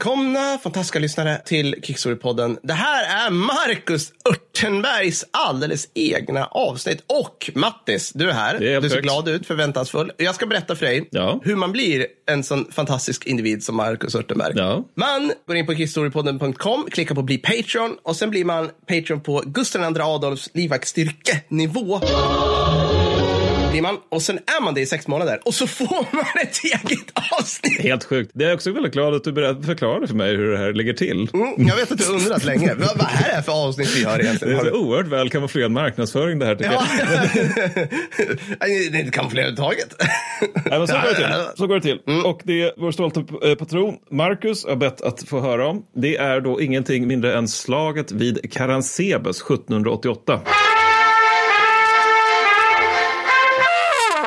Välkomna fantastiska lyssnare till Kickstory-podden. Det här är Marcus Örtenbergs alldeles egna avsnitt. Och Mattis, du är här. Det är du ser högt. glad ut, förväntansfull. Jag ska berätta för dig Ja. hur man blir en sån fantastisk individ som Marcus Örtenberg. Ja. Man går in på kickstorypodden.com, klickar på bli Patreon och sen blir man Patreon på Gustav II Adolfs livvaktsstyrkenivå. Blir man, och sen är man det i sex månader och så får man ett eget avsnitt. Helt sjukt. Det är också väldigt glad att du förklarade för mig hur det här ligger till. Mm, jag vet att du undrat länge. Vad, vad är det här för avsnitt vi har Det egentligen? är Har så oerhört väl kamouflerad marknadsföring det här tycker Ja. jag. Det är inte kamouflerat överhuvudtaget. Nej, men så går det till. Så går det till. Mm. Och det vår stolta eh, patron Marcus har bett att få höra om. Det är då ingenting mindre än slaget vid Karansebes 1788.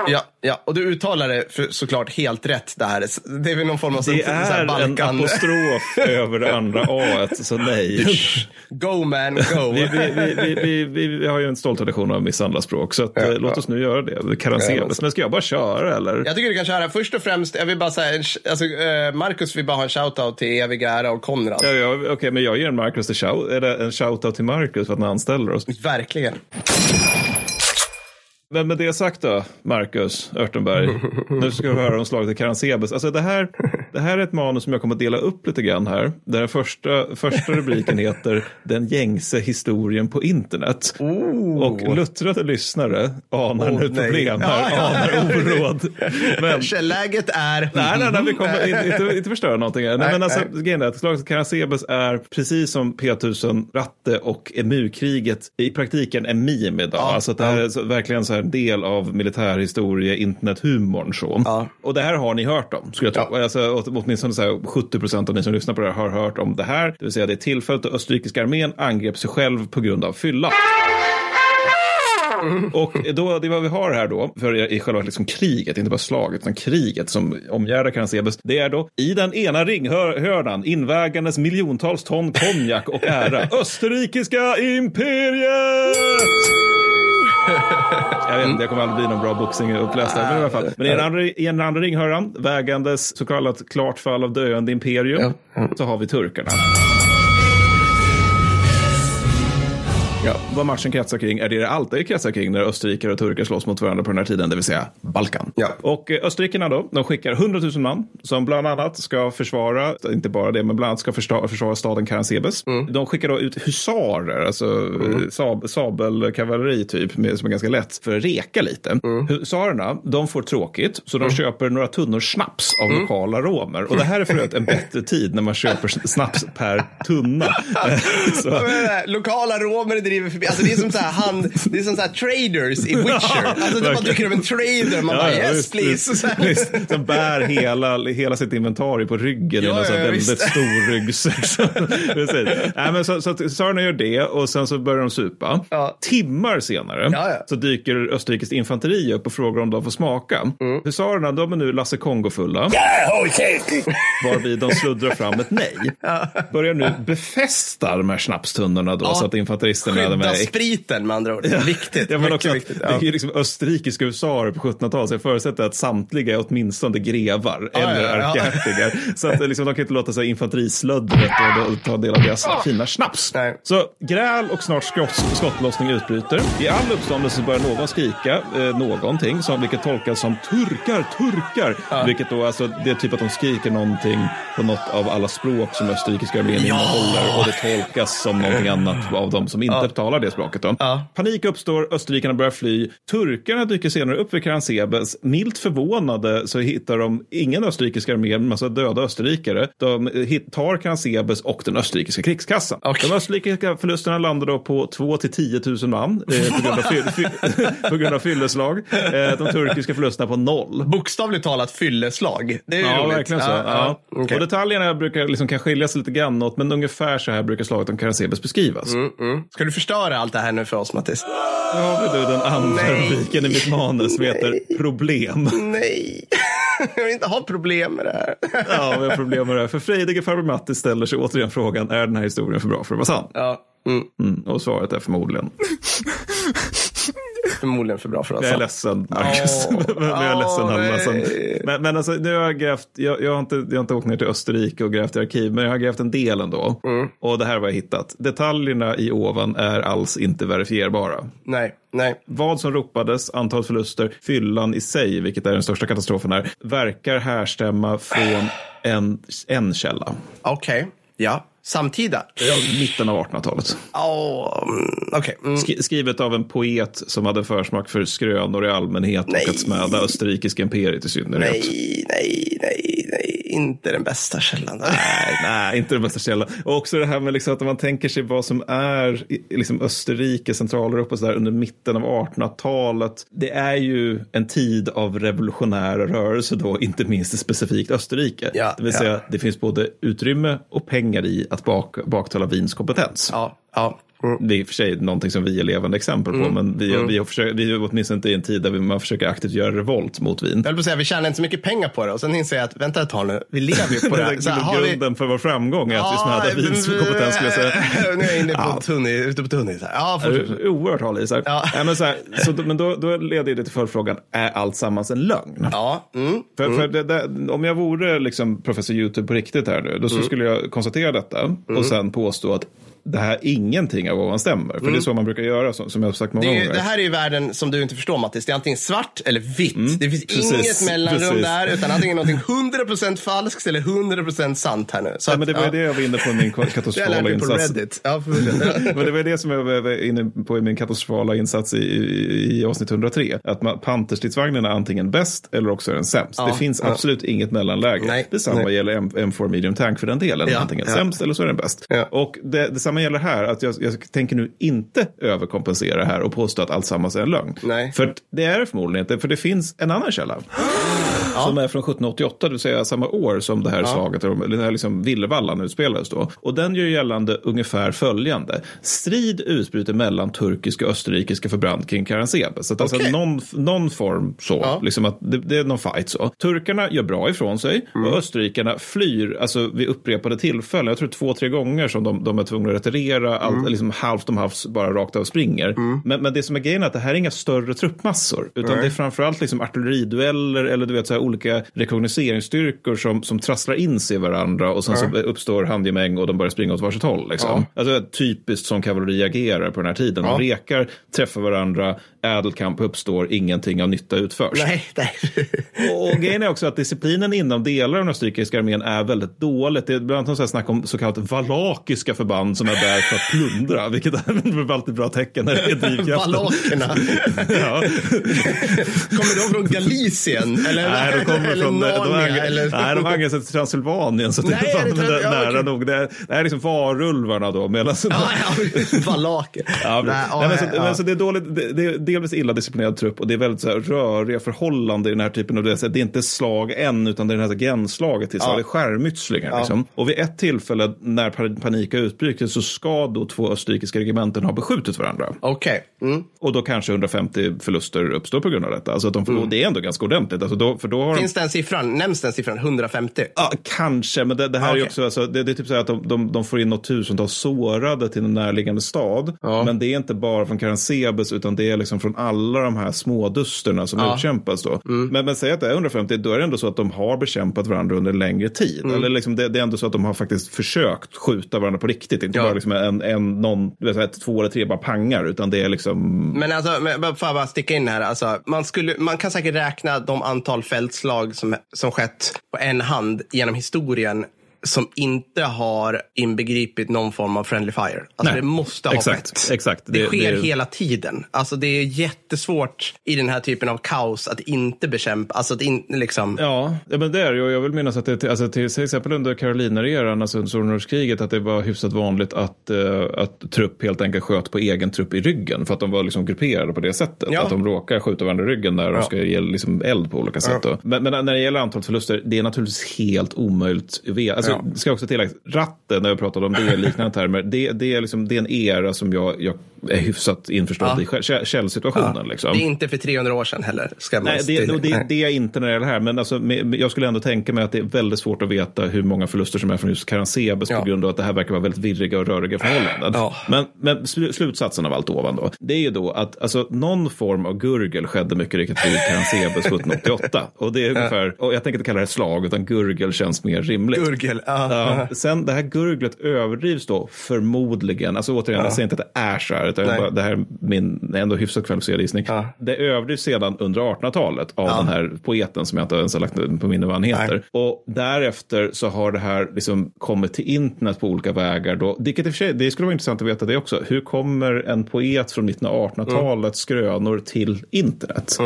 Ja, ja, och du uttalar det för, såklart helt rätt. Det, här. det är väl någon form av Det så är en Balkan... apostrof över det andra A, så nej. Go man, go. Vi, vi, vi, vi, har ju en stolt tradition av misshandla språk, så eh, låt oss nu göra det. Karansebes. Men ska jag bara köra eller? Jag tycker du kan köra. Först och främst, jag vill bara säga, alltså, eh, Marcus vill bara ha en shoutout till evig ära och Konrad. Ja, ja, Okej, men jag ger en Marcus en shout, en shoutout till Marcus för att han anställer oss. Verkligen. Men med det sagt då, Marcus Örtenberg. nu ska vi höra om slaget i Karansebes. Alltså det här, det här är ett manus som jag kommer att dela upp lite grann här. Där den första, första rubriken heter Den gängse historien på internet. Och luttrade lyssnare anar Oh, nu nej. problem här, Ja, ja, ja. anar oråd. Men, Källäget är... Nej, nej, nej, vi kommer inte, inte, inte förstöra någonting. här. Nej, men alltså, grejen är att slaget Karasebes är precis som P1000 Ratte och EMU-kriget i praktiken en meme idag. Ja, alltså det här är verkligen så här en del av militärhistorie, internethumorn. Så. Och det här har ni hört om, skulle jag tro. Alltså, åtminstone så här 70 procent av ni som lyssnar på det här har hört om det här. Det vill säga det är tillfället då österrikiska armén angrep sig själv på grund av fylla. Och då, det är vad vi har här då, för i själva liksom kriget, inte bara slaget, utan kriget som omgärdar Karansebes, det är då i den ena ringhörnan invägandes miljontals ton konjak och ära. Österrikiska imperiet! Jag vet inte, jag kommer aldrig bli någon bra boxinguppläsare. Men i alla fall. Men i den andra, i den andra ringhörnan, vägandes så kallat klart fall av döende imperium, så har vi turkarna. Ja, vad matchen kretsar kring är det det alltid kretsar kring när österrikare och turkar slåss mot varandra på den här tiden, det vill säga Balkan. Ja. Och eh, österrikarna då, de skickar 100 000 man som bland annat ska försvara, inte bara det, men bland annat ska försvara, försvara staden Karansebes. De skickar då ut husarer, alltså mm. sab, sabelkavalleri typ, med, som är ganska lätt, för att reka lite. Husarerna, de får tråkigt, så de köper några tunnor snaps av lokala romer. Och det här är för övrigt en bättre tid när man köper snaps per tunna. Lokala romer driver förbi. Alltså det är som så här, hand, det är som så här traders i Witcher. Alltså det bara dyker upp en trader man bara yes visst, please. Så visst. Som bär hela, hela sitt inventarium på ryggen i Ja, en sån ja, väldigt stor ryggsäck. Så-. Nej, men så, så att tsarerna gör det och sen så börjar de supa. Ja. Timmar senare Ja, ja. så dyker österrikiskt infanteri upp och frågar om de får smaka. Mm. Husarerna de är nu Lasse Kongo-fulla. Varvid de sluddrar fram ett nej. Börjar nu befästa de här snapstunnorna då Ja. så att infanteristerna Skydda är spriten med andra ord. Viktigt. Ja, men också, viktigt. Det är liksom österrikiska husarer på 1700-talet, så jag förutsätter att samtliga är åtminstone grevar eller ja, ja. ärkehertigar. Så att liksom, de kan inte låta sig infanterislöddret och, och ta del av deras fina snaps. Nej. Så gräl och snart skott, skottlossning utbryter. I all uppståndelse börjar någon skrika eh, någonting, som, vilket tolkas som turkar, turkar. Vilket då alltså, det är typ att de skriker någonting på något av alla språk som österrikiska armén innehåller och det tolkas som någonting annat av de som inte talar det språket. Då. Ja. Panik uppstår, österrikarna börjar fly. Turkarna dyker senare upp vid Karansebes. Milt förvånade så hittar de ingen österrikisk armé, men massa döda österrikare. De hit- tar Karansebes och den österrikiska krigskassan. Okej. De österrikiska förlusterna landar då på 2 till 10 000 man eh, på, grund av på grund av fylleslag. Eh, de turkiska förlusterna på noll. Bokstavligt talat fylleslag. Det är ju Ja, roligt. verkligen så. Ja, Ja, ja. Okej. Och detaljerna brukar liksom kan skilja sig lite grann åt, men ungefär så här brukar slaget om Karansebes beskrivas. Mm, mm. Ska du förstöra allt det här nu för oss, Mattis? Då har vi du den andra Nej. rubriken i mitt manus som heter Problem. Nej, jag vill inte ha problem med det här. Ja, vi har problem med det här. För frejdige farbror Mattis ställer sig återigen frågan, är den här historien för bra för att vara sann? Ja. Mm. Mm, och svaret är förmodligen. Förmodligen för bra för oss. Jag är ledsen, Marcus. Åh, men jag är ledsen, Halmason. nej. Men, men alltså, nu har jag grävt, jag, jag, har inte, jag har inte åkt ner till Österrike och grävt i arkiv, men jag har grävt en del ändå. Mm. Och det här har jag hittat. Detaljerna i ovan är alls inte verifierbara. Nej, nej. Vad som ropades, antal förluster, fyllan i sig, vilket är den största katastrofen här, verkar härstämma från en, en källa. Okej, ja. Samtida? Mitten av 1800-talet. Oh, mm, Okej. Mm. Sk- skrivet av en poet som hade försmak för skrönor i allmänhet Nej. och att smäda österrikiska imperiet i synnerhet. Nej, nej, nej. Inte den bästa källan. Nej, nej, inte den bästa källan. Och också det här med liksom att man tänker sig vad som är liksom Österrike, Centraleuropa så där under mitten av 1800-talet. Det är ju en tid av revolutionära rörelser då, inte minst i specifikt Österrike. Ja, det vill ja. säga, det finns både utrymme och pengar i att bak, baktala Wiens kompetens. Ja, ja. Mm. Det är i och för sig någonting som vi är levande exempel på, men vi, vi, har försökt, vi är åtminstone inte i en tid där vi- man försöker aktivt göra revolt mot Wien. Jag att säga, vi tjänar inte så mycket pengar på det. Och sen inser jag att, vänta ett tag nu, vi lever ju på det här. Så här, har vi- Grunden för vår framgång är att vi smädar Wiens kompetens skulle jag säga. Nu är jag inne på Ja. tunn, ute på tunnis. Ja, Ja, Oerhört hal i. Så här. Ja. Nej, men så här, så, då- men då, då leder det till följdfrågan, är allt sammans en lögn? Ja, mm. För, för det, det, om jag vore liksom professor YouTube på riktigt här nu, då så skulle jag konstatera detta och sen påstå att det här ingenting av ovan stämmer. För det är så man brukar göra, som, som jag har sagt många Det, gånger. det här är ju världen som du inte förstår Mattis. Det är antingen svart eller vitt. det finns Mm, precis, inget mellanrum precis. där. Utan antingen någonting 100% falskt eller 100% sant här nu. Så Ja, att, men det var ja, det jag var inne på i min katastrofala mig på insats. Reddit. Ja. Men det var det som jag var inne på i min katastrofala insats i, i, i avsnitt 103. Att man, Panterstridsvagnen är antingen bäst eller också är den sämst. Ja, det finns ja. absolut inget mellanläge. Nej, Detsamma nej. gäller M, M4 Medium Tank för den delen. Antingen sämst eller så är den bäst. Och det, detsamma gäller här. Att jag, jag tänker nu inte överkompensera här och påstå att allt sammans är en lögn. Nej. För att det är det förmodligen inte. För det finns en annan källa. Som är från 1788, det vill säga samma år som det här slaget, eller den här liksom Villevallan utspelades då. Och den gör gällande ungefär följande. Strid utbryter mellan turkiska och österrikiska förband kring Karansebe. Så att alltså Okej. någon, någon form så, Ja. liksom att det, det är någon fight så. Turkarna gör bra ifrån sig Mm. och österrikarna flyr, alltså vid upprepade tillfällen. Jag tror två, tre gånger som de, de är tvungna retirera, Mm. allt, liksom halvt om halvt bara rakt av springer. Men, men det som är grejen är att det här är inga större truppmassor, utan det är framförallt liksom artilleridueller eller du vet så här olika rekognoseringsstyrkor som, som trasslar in sig i varandra och sen så uppstår handgemäng och de börjar springa åt varsitt håll. Liksom. Alltså typiskt som kavalleri agerar på den här tiden. De rekar, träffar varandra, ädelkamp uppstår, ingenting av nytta utförs. Nej, nej. Och grejen är också att disciplinen inom delar av den österrikiska armén är väldigt dåligt. Det är bland annat snack om så kallat valakiska förband som är där för att plundra, vilket är alltid bra tecken när det är drivkraften. Valakerna. Ja. Kommer de från Galicien? Eller, Nej, de kommer eller från Narnia, de, eller? nej, de angränsar till Transylvanien, så det Nej, är det det är Trans- ja, nära okej. nog. Det är, det är liksom varulvarna då. Medan, Ja, ja, valaker. Ja, Nej, nej, men så, ja. men så det är dåligt, det, det delvis illa disciplinerad trupp och det är väldigt så här, röriga förhållanden i den här typen av, det, är det är inte slag än utan det är det här gränsslaget till det är skärmytslingar. Liksom. Och vid ett tillfälle när pa- panik har utbrutit så ska då två österrikiska regementen ha beskjutit varandra. Okej. Mm. Och då kanske 150 förluster uppstår på grund av detta. Alltså att de får, och det är ändå ganska ordentligt. Alltså då, för då har de Finns den siffran? Nämns den siffran? 150? Ja, kanske, men det, det här är Okej. ju också, alltså, det, det är typ så här att de, de, de får in något tusental sårade till en närliggande stad. Ja. Men det är inte bara från Karansebes utan det är liksom från alla de här smådusterna som utkämpas då. Men, men säg att det är 150, då är det ändå så att de har bekämpat varandra under en längre tid. Eller liksom det, det är ändå så att de har faktiskt försökt skjuta varandra på riktigt. Inte Ja. bara liksom en, en, någon, här, två eller tre bara pangar, utan det är liksom Men alltså, men får jag bara sticka in här. Alltså, man, skulle, man kan säkert räkna de antal fältslag som, som skett på en hand genom historien som inte har inbegripit någon form av friendly fire. Alltså Nej, det måste ha exakt, skett. exakt. Det, Det- sker det- hela tiden. Alltså det är jättesvårt i den här typen av kaos att inte bekämpa, alltså att in, liksom. Ja, ja, men det är. Jag vill minnas att det alltså, till, till exempel under Karolinereran, alltså under stornordskriget, att det var hyfsat vanligt att, eh, att trupp helt enkelt sköt på egen trupp i ryggen för att de var liksom grupperade på det sättet. Ja. Att de råkar skjuta varandra i ryggen när de ska ge liksom eld på olika sätt. då. Men, men när det gäller antalet förluster, det är naturligtvis helt omöjligt att veta. Alltså, Ja. ska också tillägga, ratten, när jag pratade om det i liknande termer, det, det, är liksom, det är en era som jag, jag är hyfsat införstådd Ja. i, käll- källsituationen. Liksom. Det är inte för 300 år sedan heller. Ska man Nej, det, och det, det är inte när det gäller det här, men alltså, med, jag skulle ändå tänka mig att det är väldigt svårt att veta hur många förluster som är från just Karansebes Ja. på grund av att det här verkar vara väldigt virriga och röriga förhållanden. Ja. Men, men sl- slutsatsen av allt ovan då, det är ju då att alltså, någon form av gurgel skedde mycket riktigt vid Karansebes 1788. Och det är ungefär, och jag tänker inte kalla det slag, utan gurgel känns mer rimligt. Gurgel. Ja. Ja, sen det här gurglet överdrivs då förmodligen, alltså återigen, jag säger inte att det är så här, utan bara, det här är min ändå hyfsat kvalificerad gissning. Ja. Det överdrivs sedan under 1800-talet av den här poeten som jag inte ens har lagt på minne vad han heter. Nej. Och därefter så har det här liksom kommit till internet på olika vägar. Då, vilket i och för sig, det skulle vara intressant att veta det också. Hur kommer en poet från mitten av 1800-talets skrönor till internet?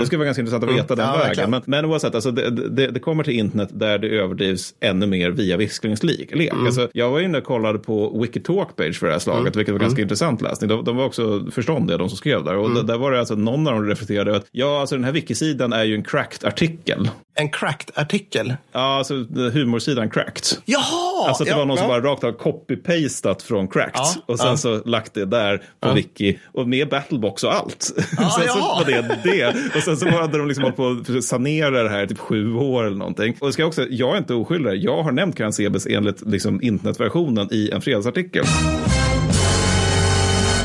Det skulle vara ganska intressant att veta den Ja, vägen. verkligen. Men, men oavsett, alltså det, det, det kommer till internet där det överdrivs ännu mer via viskningslek. lek. Alltså, jag var inne och kollade på Wikitalk-page för det här slaget, vilket var ganska intressant läsning. De, de var också förståndiga, de som skrev där. Och d- där var det alltså någon av dem reflekterade att ja, alltså den här wikisidan är ju en cracked artikel. En cracked artikel. Ja, alltså humorsidan cracked. Jaha! Alltså att det ja, var någon som ja. bara rakt av copy-pastat från Cracked. Ja, och sen så lagt det där på Wiki. Och med Battlebox och allt. sen så var det det. Och sen så hade de liksom hållit på att sanera det här i typ sju år eller någonting. Och det ska jag också, jag är inte oskyldig. Jag har nämnt Karansebes enligt liksom internetversionen i en fredagsartikel.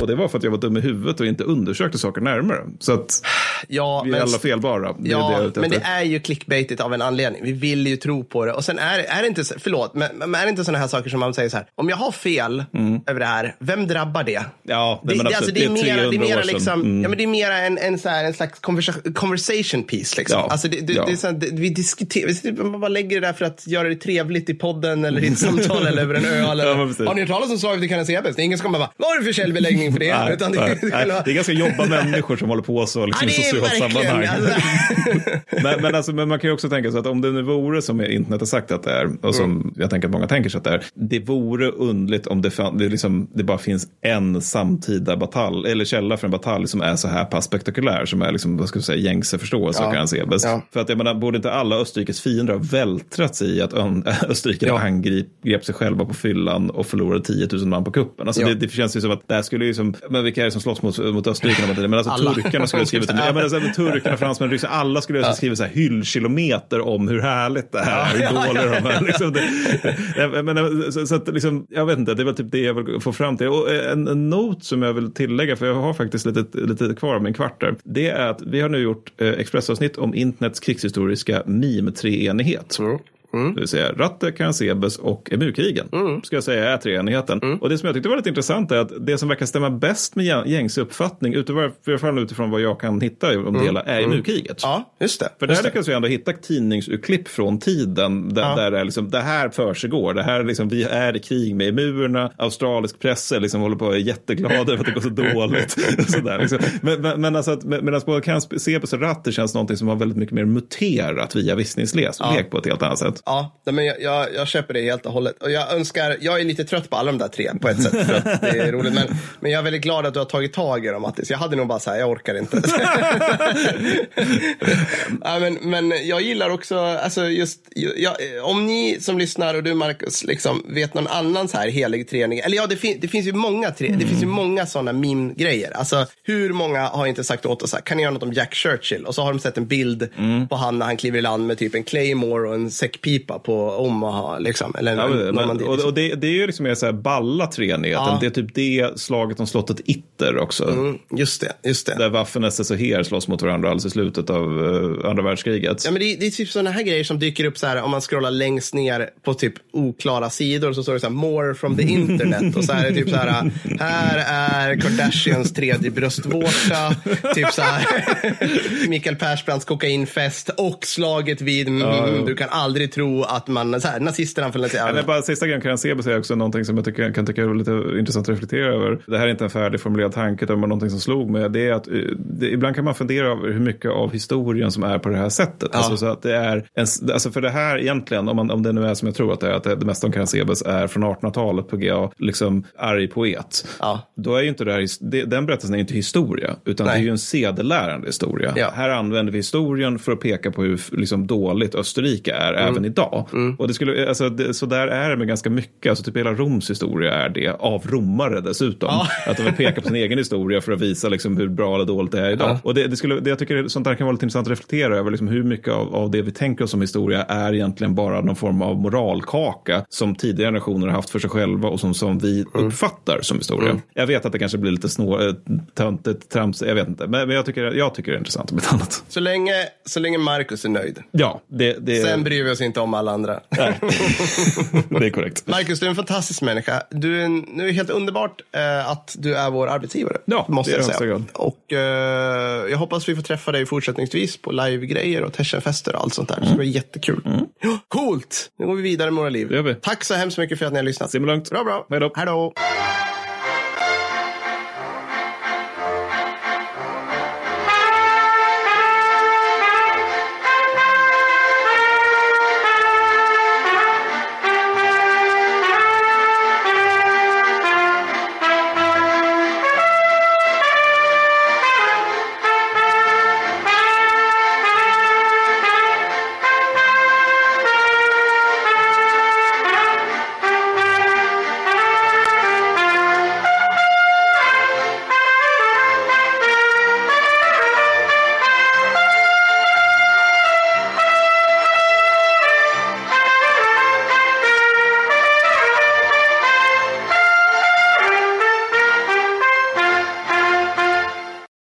Och det var för att jag var dum i huvudet och inte undersökte saker närmare. Så att Ja, vi är men- alla felbara. Det det Ja, ute men det är ju clickbaitigt av en anledning. Vi vill ju tro på det. Och sen är, är det inte, förlåt, men, men är det inte sådana här saker som man säger så här, om jag har fel över det här, vem drabbar det? Ja, det, men det, absolut. alltså, det, är mera, det är 300 mera liksom, Mm. ja, men det är mera en, en, så här, en slags conversa- conversation piece. Liksom. Ja, Alltså, det, det, ja. det är så här, det, vi diskuterar, man bara lägger det där för att göra det trevligt i podden eller i ett samtal eller över en öl. Eller, Ja, har ni hört talas om slaget i Canacebes? Det är ingen som kommer bara, vad är det för källbeläggning för det? Nej, Utan det, nej, det, nej. det är ganska jobba människor som håller på så liksom, Det är sociala verkligen, sammanhang. alltså. men, men, alltså, men man kan ju också tänka sig att om det nu vore som internet har sagt att det är, och som Mm. jag tänker att många tänker sig att det är, det vore undligt om det, fan, det, liksom, det bara finns en samtida batalj, eller källa för en batalj som är så här pass spektakulär, som är liksom, vad ska jag säga, gängse förståelse Ja. av. Ja. För att jag menar, borde inte alla Österrikes fiender ha vältrats i att Österrike Ja. angrep sig själva på fyllan och förlorade 10 000 man på kuppen? Alltså Ja. det, det känns ju som att det här skulle ju som, men vilka är det som slåss mot, mot Österrike? Men alltså Alla. turkarna skulle ha skrivit, ja, men alltså, turkarna, fransmän, ryssar, alla skulle ha skrivit så här hyllkilometer om hur härligt det här är, hur Ja, ja, dåliga ja, de är. Liksom det, så, så att liksom, jag vet inte, det är väl typ det jag vill få fram till. Och en, en not som jag vill tillägga, för jag har faktiskt lite, lite kvar av min kvart där, det är att vi har nu gjort eh, expressavsnitt om internets krigshistoriska meme-treenighet. Det vill säga Ratte, Karansebes och Emukrigen. Ska jag säga är treenigheten. Och det som jag tyckte var lite intressant är att det som verkar stämma bäst med gäng- gängse uppfattning, utifrån, i alla fall utifrån vad jag kan hitta om delar, är Emukriget. Ja, just det. För där lyckas vi ändå hitta tidningsurklipp från tiden där, där det, är liksom, det här försiggår. Det här liksom, vi är i krig med emurerna. Australisk press är liksom, håller på och är jätteglada över att det går så dåligt. Sådär, liksom. Men, men, men alltså att, med- medan både Karansebes och Ratte känns någonting som har väldigt mycket mer muterat via viskningslek på ett helt annat sätt. Ja, men jag, jag, jag köper det helt och hållet. Och jag önskar, jag är lite trött på alla de där tre på ett sätt. För att det är roligt. Men, men jag är väldigt glad att du har tagit tag i dem, Mattis. Jag hade nog bara så här, jag orkar inte. ja, men, men jag gillar också, alltså just, jag, om ni som lyssnar och du Marcus, liksom, vet någon annan så här helig träning. Eller ja, det, fin, det finns ju många tre, det finns ju många sådana meme-grejer. Alltså hur många har inte sagt åt oss, här, kan ni göra något om Jack Churchill? Och så har de sett en bild på han när han kliver i land med typ en Claymore och en säckpipa på Omaha. Liksom, eller Ja, en men, Normandie, liksom. och det, det är ju liksom mer så här balla treenigheten. Ja. Det är typ det slaget om slottet Itter också. Mm, just det, just det. Där Waffen SS och Heer slåss mot varandra alldeles i slutet av eh, andra världskriget. Ja, men det, är- det är typ sådana här grejer som dyker upp så här om man scrollar längst ner på typ oklara sidor så står det så här more from the internet och så här är det typ så här här är Kardashians tredje bröstvårta typ så här Mikael Persbrandts kokainfest och slaget vid mm, du kan aldrig tro att man så här nazisterna för Ja, men bara sista grejen kan jag se säga också någonting som jag tycker, kan tycka är lite intressant att reflektera över. Det här är inte en färdigformulerad tanke utan någonting som slog mig. Det är att eh, det, ibland kan man fundera över hur mycket av historien som är på det här sättet. Alltså, så att det är en, alltså för det här egentligen, om, man, om det nu är som jag tror att det är, att det, det mesta om Karansebes är från 1800-talet på GA, liksom arg poet. Ja. Då är ju inte det här, det, den berättelsen är inte historia, utan Nej. det är ju en sedelärande historia. Ja. Här använder vi historien för att peka på hur liksom, dåligt Österrike är, även idag. Och det skulle, alltså, det, så där är det med ganska mycket. Alltså, typ hela Roms historia är det, av romare dessutom. Ja. Att de vill peka på sin egen historia för att visa liksom, hur bra eller dåligt det är idag. Ja. Och det, det, skulle, det jag tycker sånt där kan vara lite intressant att reflektera över. Liksom, hur mycket av, av det vi tänker oss som historia är egentligen bara någon form av moralkaka som tidigare generationer har haft för sig själva och som, som vi uppfattar som historia. Jag vet att det kanske blir lite snår, eh, töntigt, trams, jag vet inte. Men, men jag, tycker, jag tycker det är intressant om ett annat. Så länge, så länge Marcus är nöjd. Ja, det, det, Sen bryr vi oss inte om alla andra. nej. det är korrekt. Marcus, du är en fantastisk människa. Du är, en, nu är helt underbart eh, att du är vår arbetsgivare. Ja, måste det är jag det säga. högsta Och eh, jag hoppas vi får träffa dig fortsättningsvis på live-grejer och Teschenfester och allt sånt där. Det ska bli jättekul. Ja, Coolt! Nu går vi vidare med våra liv. Det gör vi. Tack så hemskt mycket för att ni har lyssnat. Simma lugnt. Bra, bra. Hej då. Hej då.